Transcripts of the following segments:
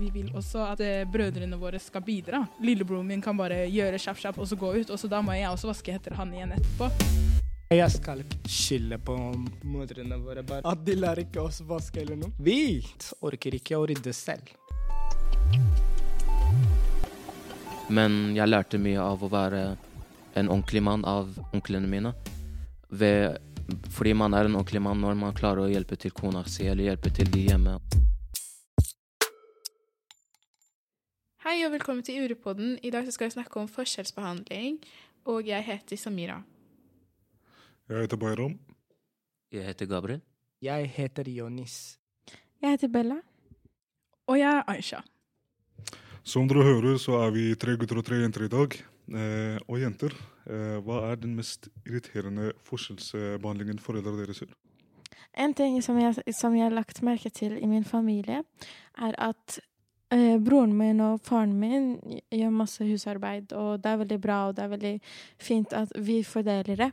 vi vil også at eh, brødrene våre skal bidra. Lillebroren min kan bare gjøre kjapp-kjapp og så gå ut, og så da må jeg også vaske etter han igjen etterpå. Jeg skal skylde på mødrene våre, bare at de lærer ikke oss vaske eller noe. Vi orker ikke å rydde selv. Men jeg lærte mye av å være en ordentlig mann av onklene mine. Ved, fordi man er en ordentlig mann når man klarer å hjelpe til kona si eller hjelpe til de hjemme. Hei og velkommen til Urepodden. I dag skal vi snakke om forskjellsbehandling, og jeg heter Samira. Jeg heter Bayram. Jeg heter Gabriel. Jeg heter Jonis. Jeg heter Bella. Og jeg er Aisha. Som dere hører, så er vi tre gutter og tre jenter i dag. Eh, og jenter, eh, hva er den mest irriterende forskjellsbehandlingen foreldrene deres gjør? En ting som jeg, som jeg har lagt merke til i min familie, er at eh, broren min og faren min gjør masse husarbeid, og det er veldig bra, og det er veldig fint at vi fordeler det.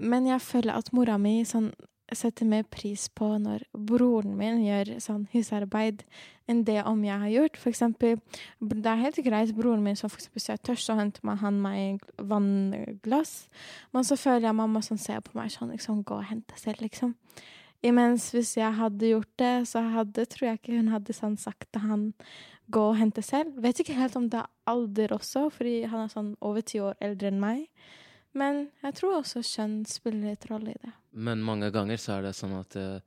Men jeg føler at mora mi sånn, setter mer pris på når broren min gjør sånn husarbeid, enn det om jeg har gjort. For eksempel, det er helt greit, broren min som for eksempel så er tørst, så henter man han meg vannglass. Men så føler jeg mamma som ser på meg sånn, liksom, gå og hente selv, liksom. Imens hvis jeg hadde gjort det, så hadde, tror jeg ikke hun hadde sånn sagt til han gå og hente selv. Vet ikke helt om det er alder også, fordi han er sånn over ti år eldre enn meg. Men jeg tror også kjønn spiller litt rolle i det. Men mange ganger så er det sånn at eh,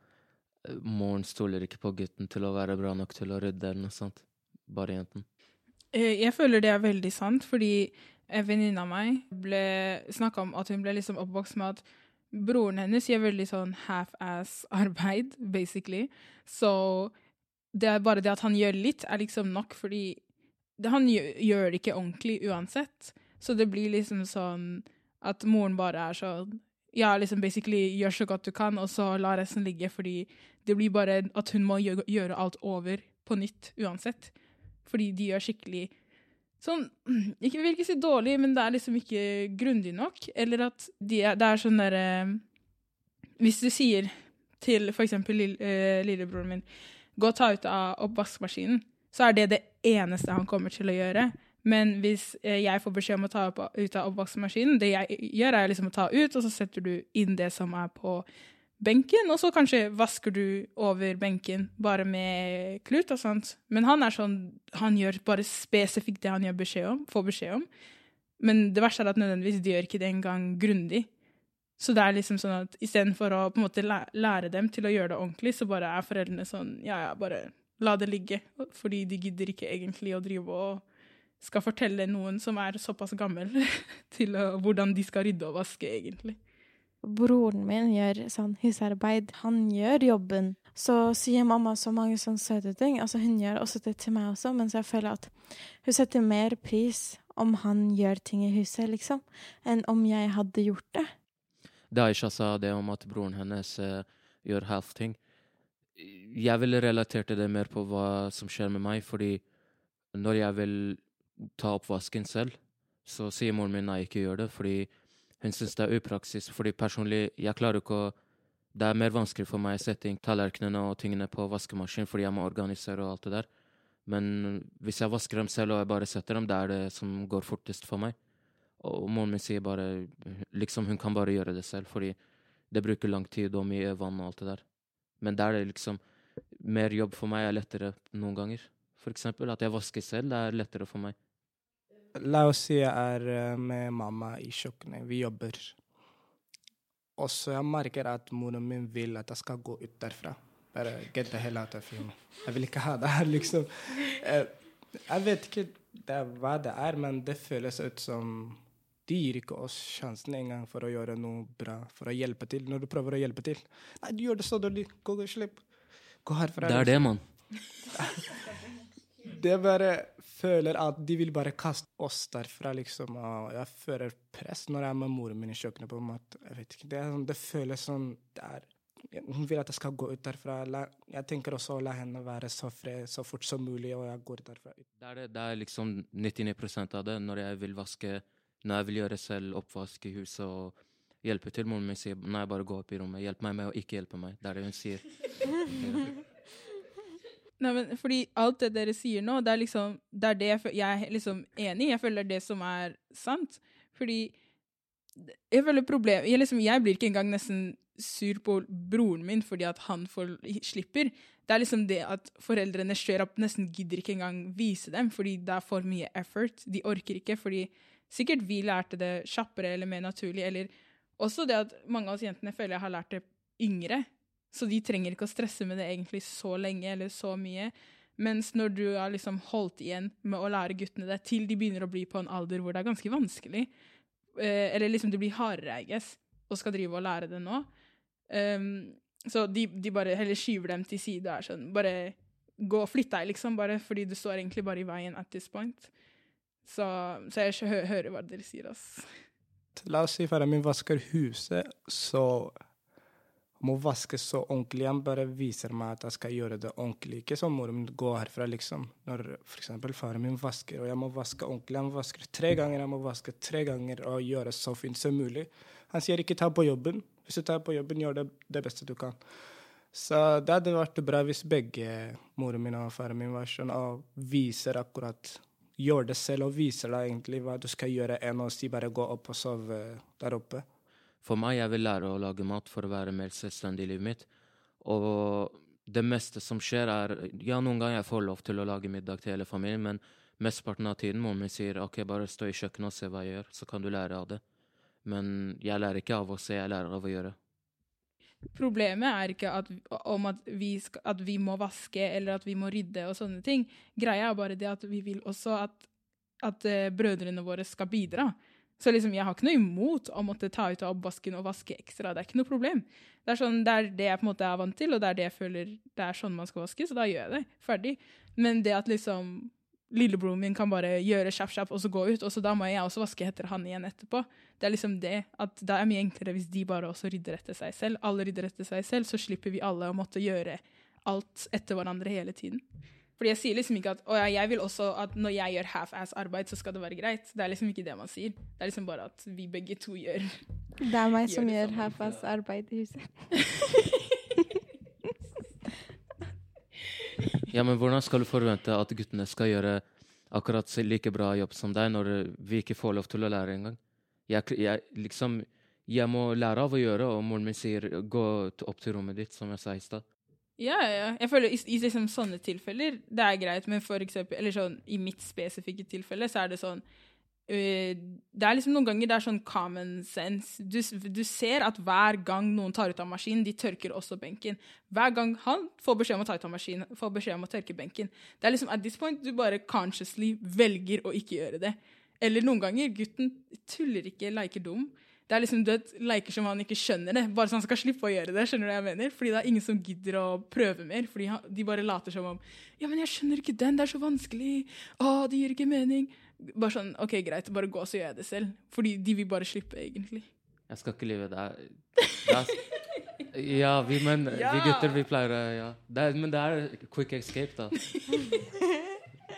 moren stoler ikke på gutten til å være bra nok til å rydde eller noe sånt. Bare jenten. Eh, Jeg føler det er veldig sant, fordi en venninne av meg ble snakka om at hun ble liksom oppvokst med at broren hennes gjør veldig sånn half-ass-arbeid, basically. Så det er bare det at han gjør litt, er liksom nok, fordi han gjør, det ikke ordentlig uansett. Så det blir liksom sånn at moren bare er sånn Ja, liksom basically gjør så godt du kan, og så la resten ligge, fordi det blir bare at hun må gjøre alt over på nytt uansett. Fordi de gjør skikkelig Sånn Ikke vil ikke si dårlig, men det er liksom ikke grundig nok. Eller at de er, det er sånn derre Hvis du sier til for eksempel lill, eh, lillebroren min gå og ta ut av oppvaskmaskinen, så er det det eneste han kommer til å gjøre. Men hvis eh, jeg får beskjed om å ta ut av oppvaskmaskinen, det jeg gjør, er liksom å ta ut, og så setter du inn det som er på benken, og så kanskje vasker du over benken bare med klut og sånt. Men han er sånn Han gjør bare spesifikt det han gjør beskjed om, får beskjed om. Men det verste er at nødvendigvis de gjør ikke det engang grundig. Så det er liksom sånn at istedenfor å på en måte lære dem til å gjøre det ordentlig, så bare er foreldrene sånn Ja, ja, bare la det ligge. Fordi de gidder ikke egentlig å drive og skal fortelle noen som er såpass gammel, til å, hvordan de skal rydde og vaske, egentlig. Broren min gjør sånn husarbeid. Han gjør jobben. Så sier mamma så mange sånne søte ting. Altså, hun gjør også det til meg også, mens jeg føler at hun setter mer pris om han gjør ting i huset, liksom, enn om jeg hadde gjort det. Da Aisha sa det om at broren hennes uh, gjør half ting, jeg ville relatert det mer på hva som skjer med meg, fordi når jeg vil ta oppvasken selv, så sier moren min nei, ikke gjør det, fordi hun syns det er upraksis. Fordi personlig, jeg klarer ikke å Det er mer vanskelig for meg å sette inn tallerkenene og tingene på vaskemaskin, fordi jeg må organisere og alt det der. Men hvis jeg vasker dem selv og jeg bare setter dem, det er det som går fortest for meg. Og moren min sier bare Liksom, hun kan bare gjøre det selv, fordi det bruker lang tid og mye vann og alt det der. Men der er det liksom Mer jobb for meg er lettere noen ganger. For eksempel at jeg vasker selv, det er lettere for meg. La oss si jeg er eh, med mamma i kjøkkenet. Vi jobber. Og så jeg merker at moren min vil at jeg skal gå ut derfra. Bare get the hell out of here. Jeg vil ikke ha det her, liksom. Eh, Jeg vet ikke det hva det er, men det føles ut som de gir ikke oss sjansen engang for å gjøre noe bra, for å hjelpe til. Når du prøver å hjelpe til. Nei, du gjør det så dårlig. Gå og slipp. Gå herfra. Det er det, mann. Det bare føler at de vil bare kaste oss derfra, liksom. Og jeg føler press når jeg er med moren min i kjøkkenet på en måte. Jeg vet ikke, Det, sånn, det føles som det er, Hun vil at jeg skal gå ut derfra. Jeg tenker også å la henne være så fred så fort som mulig, og jeg går derfra. Det er, det, det er liksom 99 av det. Når jeg vil vaske Når jeg vil gjøre selv oppvask i huset og hjelpe til, moren min sier nei, bare gå opp i rommet. Hjelp meg med å ikke hjelpe meg. Det er det hun sier. Nei, men fordi alt det dere sier nå, det er liksom Det er det jeg, jeg er liksom enig i. Jeg føler det som er sant. Fordi jeg føler problem jeg, liksom, jeg blir ikke engang nesten sur på broren min fordi at han får, slipper. Det er liksom det at foreldrene straight up nesten gidder ikke engang vise dem fordi det er for mye effort. De orker ikke fordi sikkert vi lærte det kjappere eller mer naturlig. Eller også det at mange av oss jentene føler jeg har lært det yngre. Så de trenger ikke å stresse med det egentlig så lenge eller så mye. Mens når du har liksom holdt igjen med å lære guttene det til de begynner å bli på en alder hvor det er ganske vanskelig, eh, eller liksom de blir hardere, I guess, og skal drive og lære det nå, um, så de, de bare heller skyver dem til side og er sånn Bare gå og flytt deg, liksom, bare fordi du står egentlig bare i veien at this point. Så, så jeg hø hører hva dere sier, ass. La oss si faren min vasker huset, så må vaske så ordentlig. Han bare viser meg at jeg skal gjøre det ordentlig. Ikke som moren min går herfra, liksom. Når eksempel faren min vasker, og jeg må vaske ordentlig. Han vasker tre ganger, jeg må vaske tre ganger og gjøre så fint som mulig. Han sier ikke ta på jobben. Hvis du tar på jobben, gjør det det beste du kan. Så det hadde vært bra hvis begge moren min og faren min var sånn og viser akkurat Gjør det selv og viser deg egentlig hva du skal gjøre, enn å si bare gå opp og sove der oppe. For meg, jeg vil lære å lage mat for å være mer selvstendig i livet mitt. Og det meste som skjer, er Ja, noen ganger jeg får lov til å lage middag til hele familien, men mesteparten av tiden min sier OK, bare stå i kjøkkenet og se hva jeg gjør, så kan du lære av det. Men jeg lærer ikke av å se, jeg lærer av å gjøre. Problemet er ikke at, om at vi, skal, at vi må vaske eller at vi må rydde og sånne ting. Greia er bare det at vi vil også at, at eh, brødrene våre skal bidra. Så liksom, jeg har ikke noe imot å måtte ta ut av oppvasken og vaske ekstra. Det er ikke noe problem. Det er, sånn, det er det jeg på en måte er vant til, og det er det jeg føler det er sånn man skal vaske, så da gjør jeg det. Ferdig. Men det at liksom lillebroren min kan bare gjøre kjapp-kjapp og så gå ut, og så da må jeg også vaske etter han igjen etterpå. Det er liksom det at det er mye enklere hvis de bare også rydder etter seg selv. Alle rydder etter seg selv, så slipper vi alle å måtte gjøre alt etter hverandre hele tiden. Fordi jeg sier liksom ikke at å ja, jeg vil også at når jeg gjør half-ass-arbeid, så skal det være greit. Det er liksom ikke det man sier. Det er liksom bare at vi begge to gjør Det er meg Gjør som gjør half-ass arbeid i huset. Ja, men hvordan skal du forvente at guttene skal gjøre akkurat like bra jobb som deg, når vi ikke får lov til å lære engang? Jeg, jeg, liksom, jeg må lære av å gjøre, og moren min sier gå opp til rommet ditt, som jeg sa i stad. Ja, ja. Jeg føler i, i liksom sånne tilfeller, det er greit, men for eksempel, eller sånn, i mitt spesifikke tilfelle, så er det sånn øh, Det er liksom noen ganger det er sånn common sense. Du, du ser at hver gang noen tar ut av maskinen, de tørker også benken. Hver gang han får beskjed om å ta ut av maskinen, får beskjed om å tørke benken. Det er liksom at this point du bare consciously velger å ikke gjøre det. Eller noen ganger gutten tuller ikke, leker dum. Det er liksom du vet, leker som han ikke skjønner det, bare så han skal slippe å gjøre det. skjønner du hva jeg mener? Fordi det er ingen som gidder å prøve mer. Fordi han, de bare later som om Ja, men jeg skjønner ikke den, det er så vanskelig. Å, det gir ikke mening. Bare sånn OK, greit, bare gå, så gjør jeg det selv. Fordi de vil bare slippe, egentlig. Jeg skal ikke lyve. Det er, Ja, vi menn, Ja! vi gutter, vi pleier å Ja. Det er, men det er quick escape, da.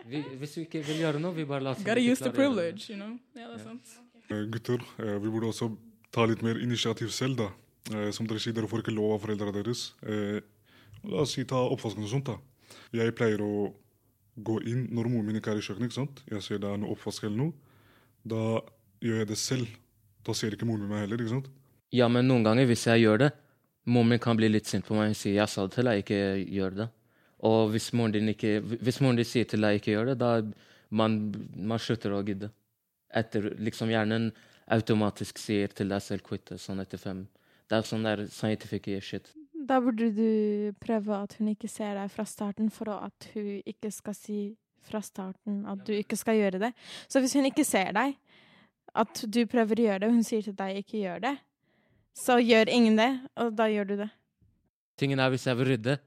Vi, hvis vi ikke vil gjøre noe, vi bare later som Gotta use the privilege, you know. Ja, det er sant. Eh, Gutter, eh, vi burde også ta litt mer initiativ selv, da. Eh, Som dere sier, dere får ikke lov av foreldrene deres. Eh, La oss si ta oppvasken og sånt, da. Jeg pleier å gå inn når moren min ikke er i kjøkkenet. ikke sant? Jeg ser det er noe oppvask eller noe. Da gjør jeg det selv. Da ser ikke moren min meg heller. ikke sant? Ja, men noen ganger, hvis jeg gjør det, moren min kan bli litt sint på meg og si 'jeg sa det til deg, ikke gjør det'. Og hvis moren din, ikke, hvis moren din sier til deg 'ikke gjør det', da man, man slutter å gidde. Etter, liksom Hjernen automatisk sier til deg selv 'quitte' sånn etter fem. Det er sånn der scientific shit. Da burde du prøve at hun ikke ser deg fra starten, for at hun ikke skal si fra starten at du ikke skal gjøre det. Så hvis hun ikke ser deg, at du prøver å gjøre det, og hun sier til deg ikke gjør det, så gjør ingen det, og da gjør du det. Tingen er, hvis jeg vil rydde,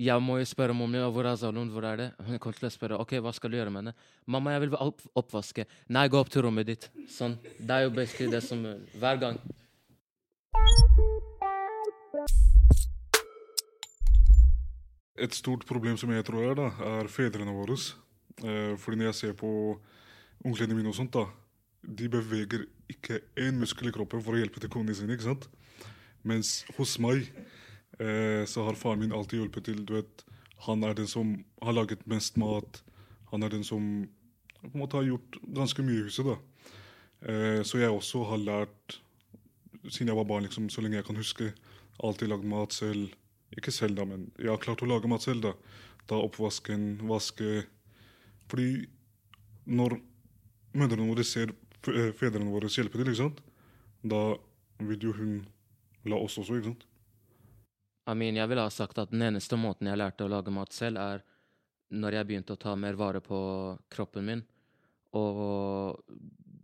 jeg må jo spørre mamma, min hvor er Zalon, hvor er det? Hun kommer til å spørre ok, hva skal du gjøre med henne. Mamma, jeg vil opp oppvaske. Nei, gå opp til rommet ditt. Sånn. Det er jo basically det som Hver gang. Et stort problem som jeg tror er, da, er fedrene våre. Eh, fordi når jeg ser på onklene mine og sånt, da, de beveger ikke én muskel i kroppen for å hjelpe til konene sine. ikke sant? Mens hos meg eh, så har faren min alltid hjulpet til. du vet, han er den som har laget mest mat. Han er den som på en måte har gjort ganske mye i huset. da. Eh, så jeg også har lært, siden jeg var barn, liksom, så lenge jeg kan huske, alltid lagd mat selv. Ikke selv, da, men jeg har klart å lage mat selv. da. Ta oppvasken, vaske. Fordi når mødrene våre ser eh, fedrene våre hjelpe til, ikke sant? da vil jo hun la oss også, ikke sant? I mean, jeg ville ha sagt at den eneste måten jeg lærte å lage mat selv, er når jeg begynte å ta mer vare på kroppen min. Og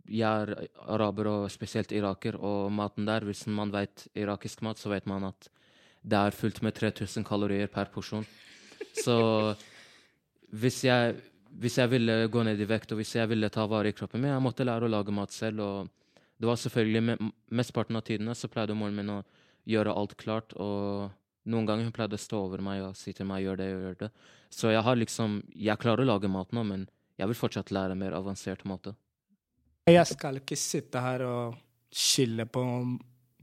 jeg er araber og spesielt iraker, og maten der, hvis man vet irakisk mat, så vet man at det er fullt med 3000 kalorier per porsjon. Så hvis jeg, hvis jeg ville gå ned i vekt, og hvis jeg ville ta vare i kroppen min, jeg måtte lære å lage mat selv. og det var selvfølgelig me- Mesteparten av tidene så pleide moren min å gjøre alt klart, og noen ganger hun pleide å stå over meg og si til meg 'gjør det, gjør det'. Så jeg har liksom Jeg klarer å lage mat nå, men jeg vil fortsatt lære mer avansert måte. Jeg skal ikke sitte her og skylde på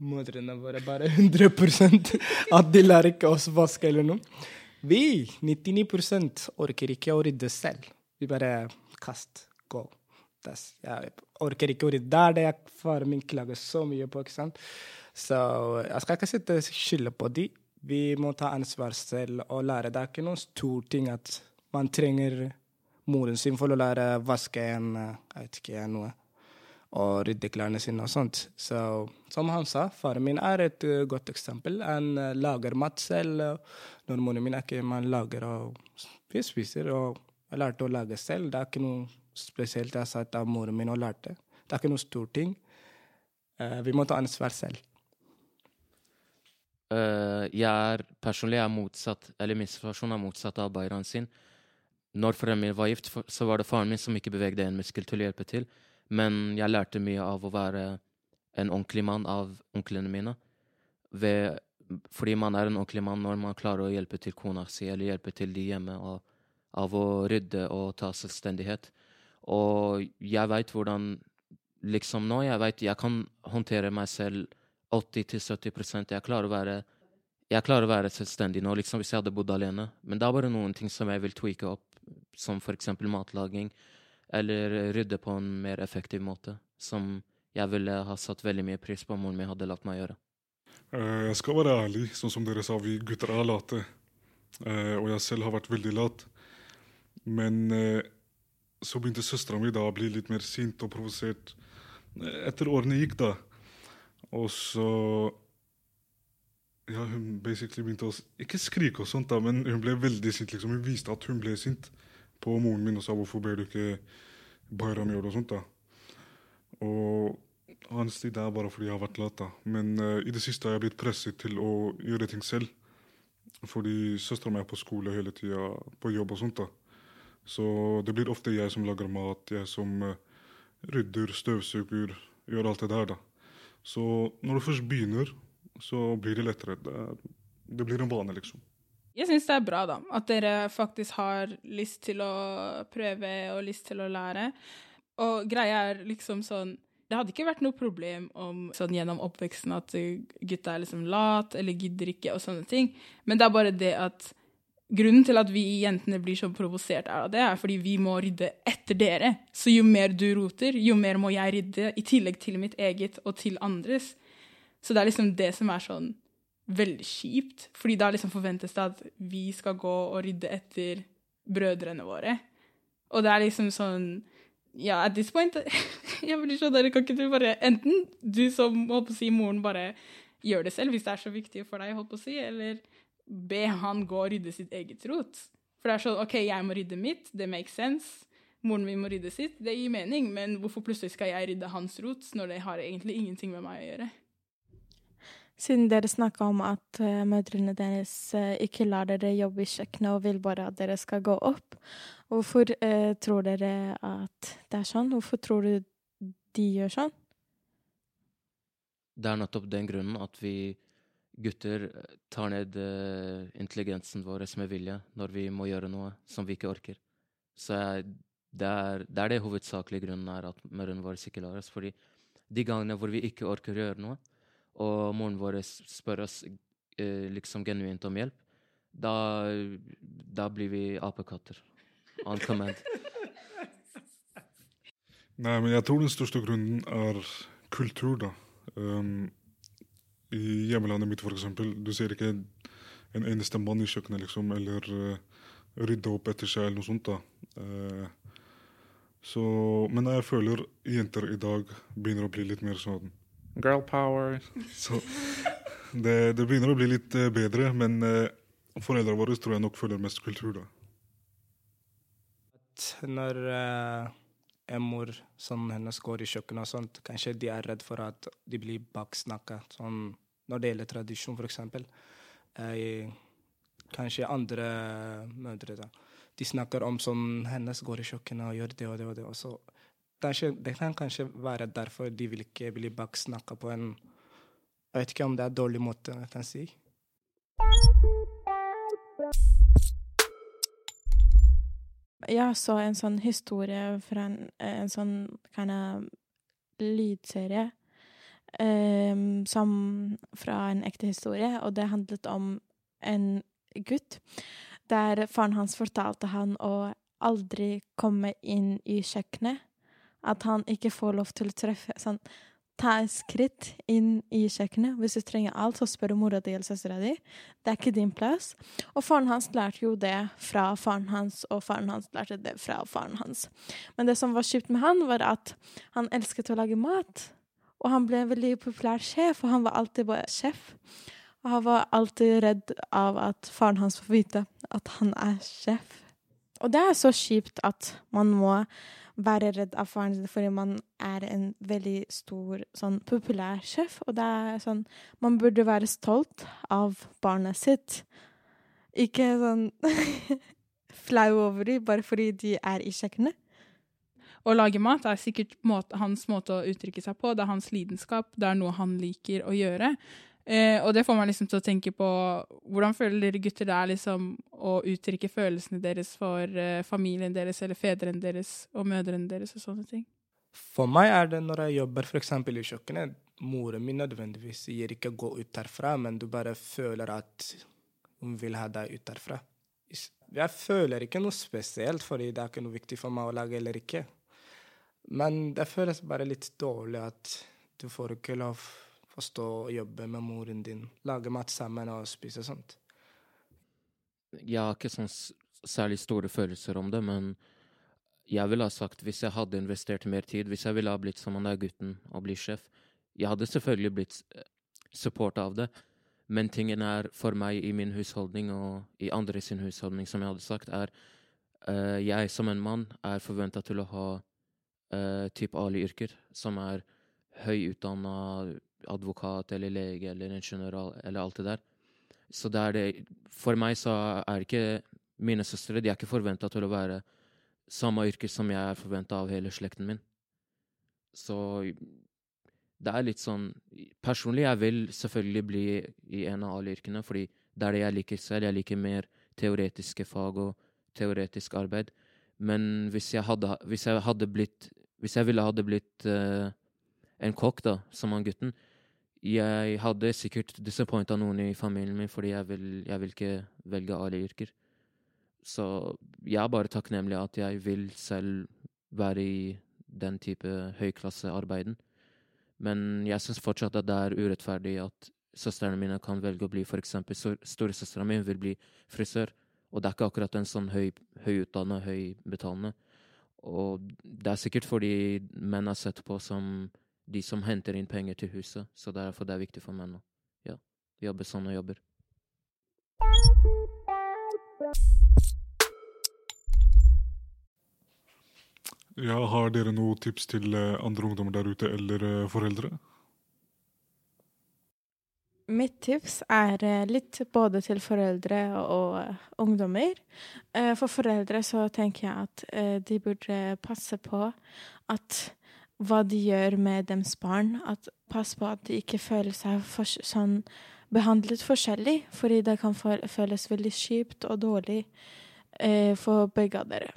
mødrene våre bare 100 at de lærer ikke oss vaske eller noe. Vi, 99 orker ikke å rydde selv. Vi bare kast, gå. Jeg orker ikke å rydde. Det er det jeg, faren min klager så mye på. ikke sant? Så jeg skal ikke sitte og skylde på de. Vi må ta ansvar selv og lære. Det er ikke noen stor ting at man trenger moren sin for å lære å vaske en eh, jeg vet ikke, noe og rydde klærne sine og sånt. Så som han sa, faren min er et uh, godt eksempel. Han uh, lager mat selv. når moren min er ikke man lager og vi spiser. Og jeg lærte å lage selv. Det er ikke noe spesielt jeg har sagt av moren min og lærte. Det er ikke noe stor ting. Eh, vi må ta ansvar selv. Eh, jeg er personlig er motsatt, eller min situasjon er motsatt av Bayran sin. Når foreldrene mine var gift, så var det faren min som ikke bevegde en muskel til å hjelpe til. Men jeg lærte mye av å være en ordentlig mann av onklene mine. Ved, fordi man er en ordentlig mann når man klarer å hjelpe til kona si, eller hjelpe til de hjemme, og, av å rydde og ta selvstendighet. Og jeg veit hvordan Liksom nå, jeg veit jeg kan håndtere meg selv 80-70 Jeg jeg klarer å være selvstendig nå, liksom hvis jeg hadde bodd alene. Men det er bare noen ting som jeg vil tweake opp, som eksempel matlaging. Eller rydde på en mer effektiv måte, som jeg ville ha satt veldig mye pris på om moren min hadde latt meg gjøre. Eh, Jeg skal være ærlig, sånn som dere sa, vi gutter er late. Eh, Og jeg selv har vært veldig lat. Men eh, så begynte søstera mi da å bli litt mer sint og provosert etter årene gikk, da. Og så Ja, hun basically begynte å Ikke skrike og sånt, da, men hun ble veldig sint. liksom. Hun viste at hun ble sint på moren min og sa 'hvorfor ber du ikke Bayram gjøre det?' og sånt. da. Og hans tid er bare fordi jeg har vært lat. da. Men uh, i det siste har jeg blitt presset til å gjøre ting selv. Fordi søstera mi er på skole hele tida, på jobb og sånt. da. Så det blir ofte jeg som lager mat, jeg som uh, rydder, støvsuger, gjør alt det der. da. Så når du først begynner, så blir det lettere. Det, det blir en vane, liksom. Jeg syns det er bra, da. At dere faktisk har lyst til å prøve og lyst til å lære. Og greia er liksom sånn Det hadde ikke vært noe problem om sånn gjennom oppveksten at gutta er liksom lat eller gidder ikke og sånne ting, men det er bare det at Grunnen til at vi jentene blir så provosert, av det er fordi vi må rydde etter dere. Så jo mer du roter, jo mer må jeg rydde, i tillegg til mitt eget og til andres. Så det er liksom det som er sånn veldig kjipt. Fordi da liksom forventes det at vi skal gå og rydde etter brødrene våre. Og det er liksom sånn Ja, at this point Jeg blir sånn der, Kan ikke du bare Enten du som holdt på å si moren, bare gjør det selv hvis det er så viktig for deg, holdt på å si, eller be han gå og rydde sitt eget rot. For det er sånn OK, jeg må rydde mitt, det makes sense. Moren min må rydde sitt, det gir mening, men hvorfor plutselig skal jeg rydde hans rot når det har egentlig ingenting med meg å gjøre? Siden dere snakka om at uh, mødrene deres uh, ikke lar dere jobbe i kjøkkenet og vil bare at dere skal gå opp, hvorfor uh, tror dere at det er sånn? Hvorfor tror du de gjør sånn? Det er nettopp den grunnen at vi gutter eh, tar ned eh, intelligensen vår med vilje når vi må gjøre noe som vi ikke orker. Så det, er, det er det hovedsakelige grunnen er at mødrene våre ikke lar oss. Fordi de gangene hvor vi ikke orker å gjøre noe, og moren vår spør oss eh, liksom genuint om hjelp, Da, da blir vi apekatter. On command. Nei, men jeg tror den største grunnen er kultur, da. Um, I hjemlandet mitt, eksempel, du ser ikke en eneste mann i kjøkkenet, liksom, eller uh, rydde opp etter seg, eller noe sånt, da. Uh, så, men jeg føler jenter i dag begynner å bli litt mer sånn girl power. Så det, det begynner å bli litt eh, bedre, men uh, foreldrene våre tror jeg nok føler mest kultur, da. Når en mor som hennes går i kjøkkenet og sånt, kanskje de er redd for at de blir baksnakka. Sånn, når det gjelder tradisjon, eksempel. Eh, kanskje andre mødre, da. De snakker om sånn hennes går i kjøkkenet og gjør det og det og det. Og så, kanskje, det kan kanskje være derfor de vil ikke bli baksnakka på en Jeg vet ikke om det er en dårlig måte jeg kan si. Jeg så en sånn historie fra en, en sånn kind of lydserie um, som fra en ekte historie, og det handlet om en gutt der faren hans fortalte han å aldri komme inn i kjøkkenet. At han ikke får lov til å treffe sånn Ta skritt inn i kjøkkenet. Hvis du trenger alt, så spør du mora di eller søstera di. Det er ikke din plass. Og faren hans lærte jo det fra faren hans, og faren hans lærte det fra faren hans. Men det som var kjipt med han, var at han elsket å lage mat. Og han ble en veldig populær sjef, og han var alltid bare sjef. Og han var alltid redd av at faren hans får vite at han er sjef. Og det er så kjipt at man må være redd av faren sin fordi man er en veldig stor, sånn populær sjef. Og det er sånn Man burde være stolt av barnet sitt. Ikke sånn flau over dem bare fordi de er i kjøkkenet. Å lage mat er sikkert måte, hans måte å uttrykke seg på. Det er hans lidenskap. Det er noe han liker å gjøre. Eh, og det får meg liksom til å tenke på hvordan føler dere gutter det er liksom å uttrykke følelsene deres for eh, familien deres eller fedrene deres og mødrene deres og sånne ting? For meg er det når jeg jobber f.eks. i kjøkkenet Moren min nødvendigvis sier ikke 'gå ut derfra', men du bare føler at hun vil ha deg ut derfra. Jeg føler ikke noe spesielt, fordi det er ikke noe viktig for meg å lage eller ikke. Men det føles bare litt dårlig at du får ikke lov å stå og jobbe med moren din, lage mat sammen og spise sånt. Jeg har ikke sånn særlig store følelser om det, men jeg ville ha sagt hvis jeg hadde investert mer tid, hvis jeg ville ha blitt som han der gutten og bli sjef Jeg hadde selvfølgelig blitt supporta av det, men tingen er for meg i min husholdning og i andre sin husholdning, som jeg hadde sagt, er uh, jeg som en mann er forventa til å ha uh, type Ali-yrker, som er høy utdanna advokat eller lege eller ingeniør eller alt det der. Så det er det For meg så er ikke mine søstre De er ikke forventa til å være samme yrke som jeg er forventa av hele slekten min. Så det er litt sånn Personlig, jeg vil selvfølgelig bli i en av alle yrkene, fordi det er det jeg liker selv. Jeg liker mer teoretiske fag og teoretisk arbeid. Men hvis jeg hadde, hvis jeg hadde blitt Hvis jeg ville hadde blitt uh, en kokk, da, som han gutten Jeg hadde sikkert disappointa noen i familien min, fordi jeg vil, jeg vil ikke velge alle yrker. Så jeg er bare takknemlig at jeg vil selv være i den type høyklassearbeiden. Men jeg syns fortsatt at det er urettferdig at søstrene mine kan velge å bli for eksempel Storesøstera mi vil bli frisør, og det er ikke akkurat en sånn høy, høyutdanna, høybetalende. Og det er sikkert fordi menn er sett på som de som henter inn penger til huset, så derfor det er viktig for menn å ja, jobbe sånn og jobber. Ja, har dere noen tips til eh, andre ungdommer der ute, eller eh, foreldre? Mitt tips er eh, litt både til foreldre og ungdommer. Eh, For foreldre så tenker jeg at de burde passe på at hva de gjør med deres barn. At pass på at de ikke føler seg for, sånn behandlet forskjellig, fordi det kan føles veldig kjipt og dårlig eh, for begge av dere.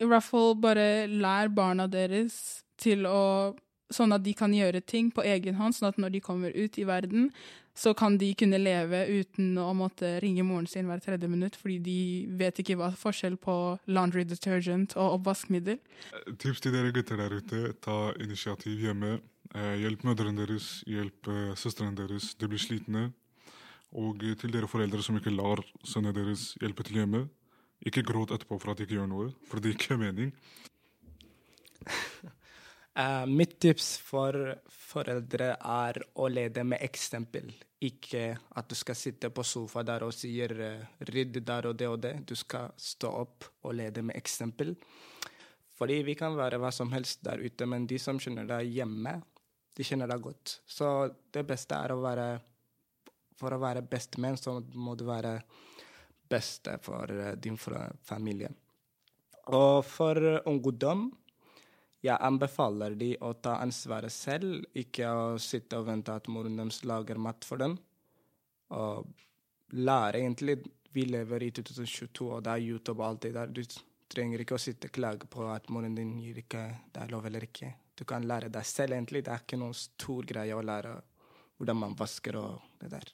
I bare lær barna deres til å Sånn at de kan gjøre ting på egen hånd, sånn at når de kommer ut i verden, så kan de kunne leve uten å måtte ringe moren sin hver tredje minutt, fordi de vet ikke hva forskjell på laundry detergent og oppvaskmiddel. Tips til dere gutter der ute. Ta initiativ hjemme. Eh, hjelp mødrene deres, hjelp eh, søstrene deres. De blir slitne. Og eh, til dere foreldre som ikke lar sønnene deres hjelpe til hjemme. Ikke gråt etterpå for at de ikke gjør noe, for det er ikke mening. Eh, mitt tips for foreldre er å lede med eksempel. Ikke at du skal sitte på sofa der og sier uh, 'rydd der og det og det'. Du skal stå opp og lede med eksempel. Fordi vi kan være hva som helst der ute, men de som kjenner deg hjemme, de kjenner deg godt. Så det beste er å være For å være bestemenn, så må du være beste for eh, din familie. Og for ungdom jeg anbefaler de å ta ansvaret selv, ikke å sitte og vente at moren deres lager mat for dem. Og lære egentlig Vi lever i 2022, og det er YouTube og alt det der. Du trenger ikke å sitte og klage på at moren din gir ikke det er lov eller ikke. Du kan lære deg selv, egentlig. Det er ikke noen stor greie å lære hvordan man vasker og det der.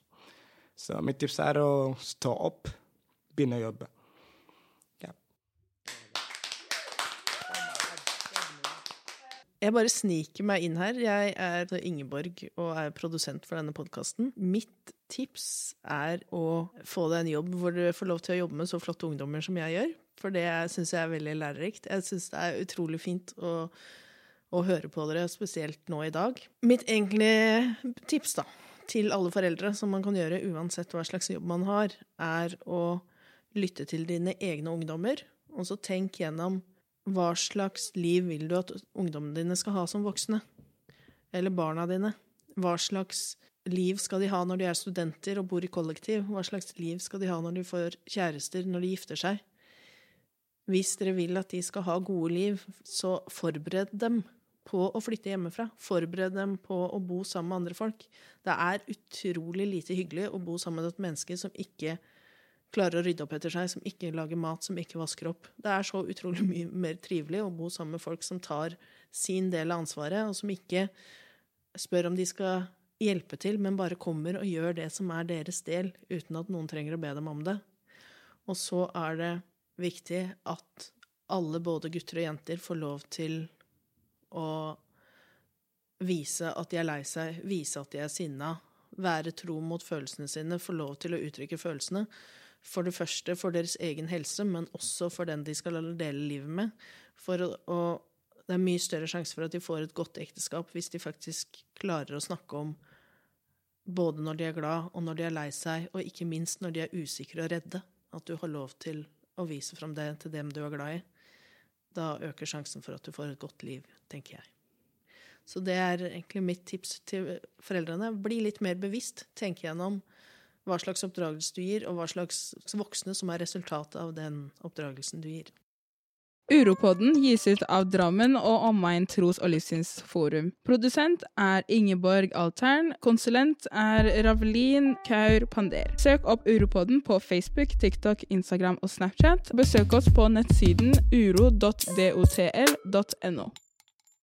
Så mitt tips er å stå opp, begynne å jobbe. Jeg bare sniker meg inn her. Jeg er Ingeborg og er produsent for denne podkasten. Mitt tips er å få deg en jobb hvor du får lov til å jobbe med så flotte ungdommer som jeg gjør. For det syns jeg er veldig lærerikt. Jeg syns det er utrolig fint å, å høre på dere, spesielt nå i dag. Mitt egentlige tips da, til alle foreldre, som man kan gjøre uansett hva slags jobb man har, er å lytte til dine egne ungdommer, og så tenk gjennom hva slags liv vil du at ungdommene dine skal ha som voksne? Eller barna dine? Hva slags liv skal de ha når de er studenter og bor i kollektiv? Hva slags liv skal de ha når de får kjærester, når de gifter seg? Hvis dere vil at de skal ha gode liv, så forbered dem på å flytte hjemmefra. Forbered dem på å bo sammen med andre folk. Det er utrolig lite hyggelig å bo sammen med et menneske som ikke klarer å rydde opp etter seg, som ikke lager mat, som ikke vasker opp. Det er så utrolig mye mer trivelig å bo sammen med folk som tar sin del av ansvaret, og som ikke spør om de skal hjelpe til, men bare kommer og gjør det som er deres del, uten at noen trenger å be dem om det. Og så er det viktig at alle, både gutter og jenter, får lov til å vise at de er lei seg, vise at de er sinna, være tro mot følelsene sine, få lov til å uttrykke følelsene. For det første for deres egen helse, men også for den de skal dele livet med. For å, det er mye større sjanse for at de får et godt ekteskap hvis de faktisk klarer å snakke om både når de er glad, og når de er lei seg, og ikke minst når de er usikre og redde. At du har lov til å vise fram det til dem du er glad i. Da øker sjansen for at du får et godt liv, tenker jeg. Så det er egentlig mitt tips til foreldrene. Bli litt mer bevisst. Tenk gjennom hva slags oppdragelse du gir, og hva slags voksne som er resultatet av den oppdragelsen du gir. Uropodden gis ut av Drammen og Omegn tros- og livssynsforum. Produsent er Ingeborg Altern. Konsulent er Ravelin Kaur Pander. Søk opp Uropodden på Facebook, TikTok, Instagram og Snapchat. Besøk oss på nettsiden uro.dotl.no.